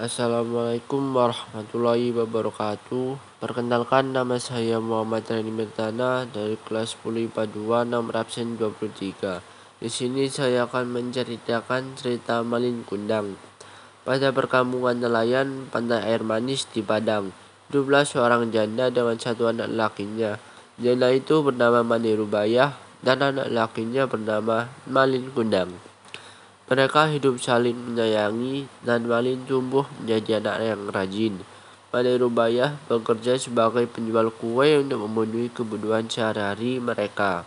Assalamualaikum warahmatullahi wabarakatuh. Perkenalkan nama saya Muhammad Rani Mirtana dari kelas 10 IPA 2 nomor absen 23. Di sini saya akan menceritakan cerita Malin Kundang. Pada perkampungan nelayan pantai air manis di Padang, hiduplah seorang janda dengan satu anak lakinya. Janda itu bernama Mani Rubayah dan anak lakinya bernama Malin Kundang. Mereka hidup saling menyayangi dan Malin tumbuh menjadi anak yang rajin. Pada Rubayah bekerja sebagai penjual kue untuk memenuhi kebutuhan sehari-hari mereka.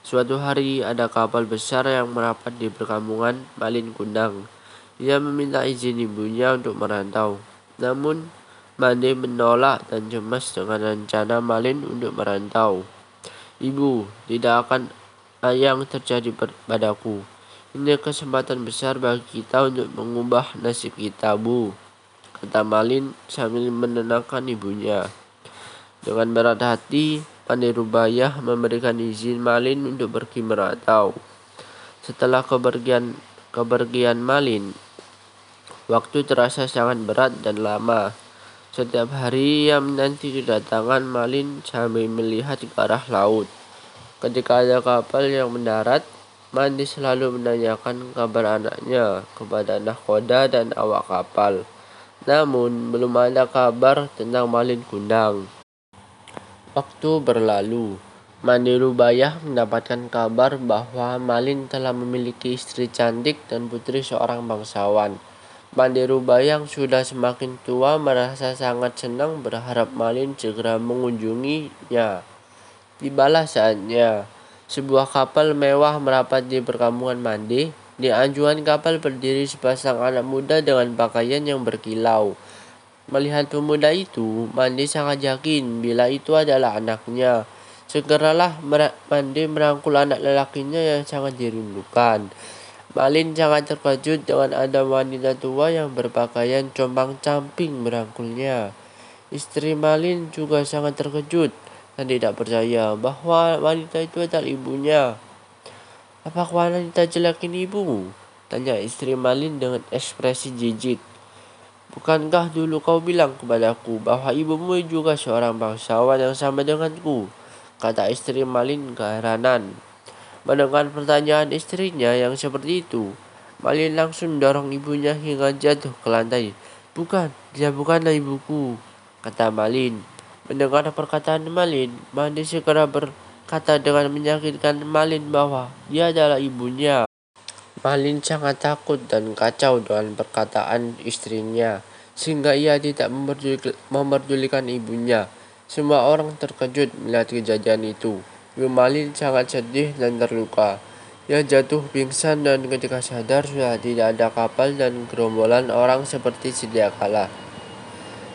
Suatu hari ada kapal besar yang merapat di perkampungan Malin Kundang. Ia meminta izin ibunya untuk merantau. Namun Mande menolak dan cemas dengan rencana Malin untuk merantau. Ibu, tidak akan yang terjadi padaku. Ini kesempatan besar bagi kita untuk mengubah nasib kita, Bu. Kata Malin sambil menenangkan ibunya. Dengan berat hati, Pandai Rubayah memberikan izin Malin untuk pergi merantau. Setelah kepergian kepergian Malin, waktu terasa sangat berat dan lama. Setiap hari ia menanti kedatangan Malin sambil melihat ke arah laut. Ketika ada kapal yang mendarat, Mandi selalu menanyakan kabar anaknya kepada nahkoda dan awak kapal. Namun, belum ada kabar tentang Malin Kundang. Waktu berlalu, Mandi Rubayah mendapatkan kabar bahwa Malin telah memiliki istri cantik dan putri seorang bangsawan. Mandi Rubayah yang sudah semakin tua merasa sangat senang berharap Malin segera mengunjunginya. Tibalah saatnya. Sebuah kapal mewah merapat di perkampungan Mandi. Di anjuran kapal berdiri sepasang anak muda dengan pakaian yang berkilau. Melihat pemuda itu, Mandi sangat yakin bila itu adalah anaknya. Segeralah Mandi merangkul anak lelakinya yang sangat dirindukan. Malin sangat terkejut dengan ada wanita tua yang berpakaian compang-camping merangkulnya. Istri Malin juga sangat terkejut dan tidak percaya bahwa wanita itu adalah ibunya. Apakah wanita jelek ini ibu? Tanya istri Malin dengan ekspresi jijik. Bukankah dulu kau bilang kepadaku bahwa ibumu juga seorang bangsawan yang sama denganku? Kata istri Malin keheranan. Mendengar pertanyaan istrinya yang seperti itu, Malin langsung mendorong ibunya hingga jatuh ke lantai. Bukan, dia bukanlah ibuku, kata Malin. Mendengar perkataan Malin, Mandi segera berkata dengan menyakitkan Malin bahwa dia adalah ibunya. Malin sangat takut dan kacau dengan perkataan istrinya, sehingga ia tidak memperdulikan ibunya. Semua orang terkejut melihat kejadian itu. Malin sangat sedih dan terluka. Ia jatuh pingsan dan ketika sadar sudah tidak ada kapal dan gerombolan orang seperti sedia kala.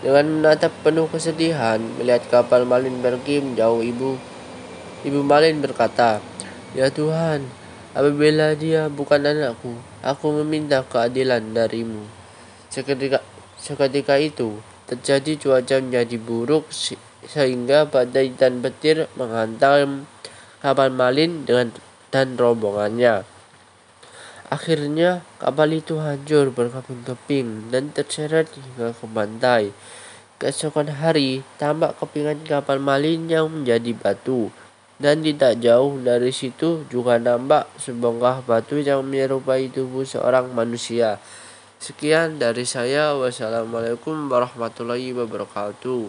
Dengan menatap penuh kesedihan, melihat kapal Malin pergi menjauh ibu. Ibu Malin berkata, Ya Tuhan, apabila dia bukan anakku, aku meminta keadilan darimu. Seketika, seketika itu, terjadi cuaca menjadi buruk sehingga badai dan petir menghantam kapal Malin dengan dan rombongannya. Akhirnya kapal itu hancur berkeping-keping dan terseret hingga ke pantai. Keesokan hari, tampak kepingan kapal malin yang menjadi batu. Dan tidak jauh dari situ juga nampak sebongkah batu yang menyerupai tubuh seorang manusia. Sekian dari saya. Wassalamualaikum warahmatullahi wabarakatuh.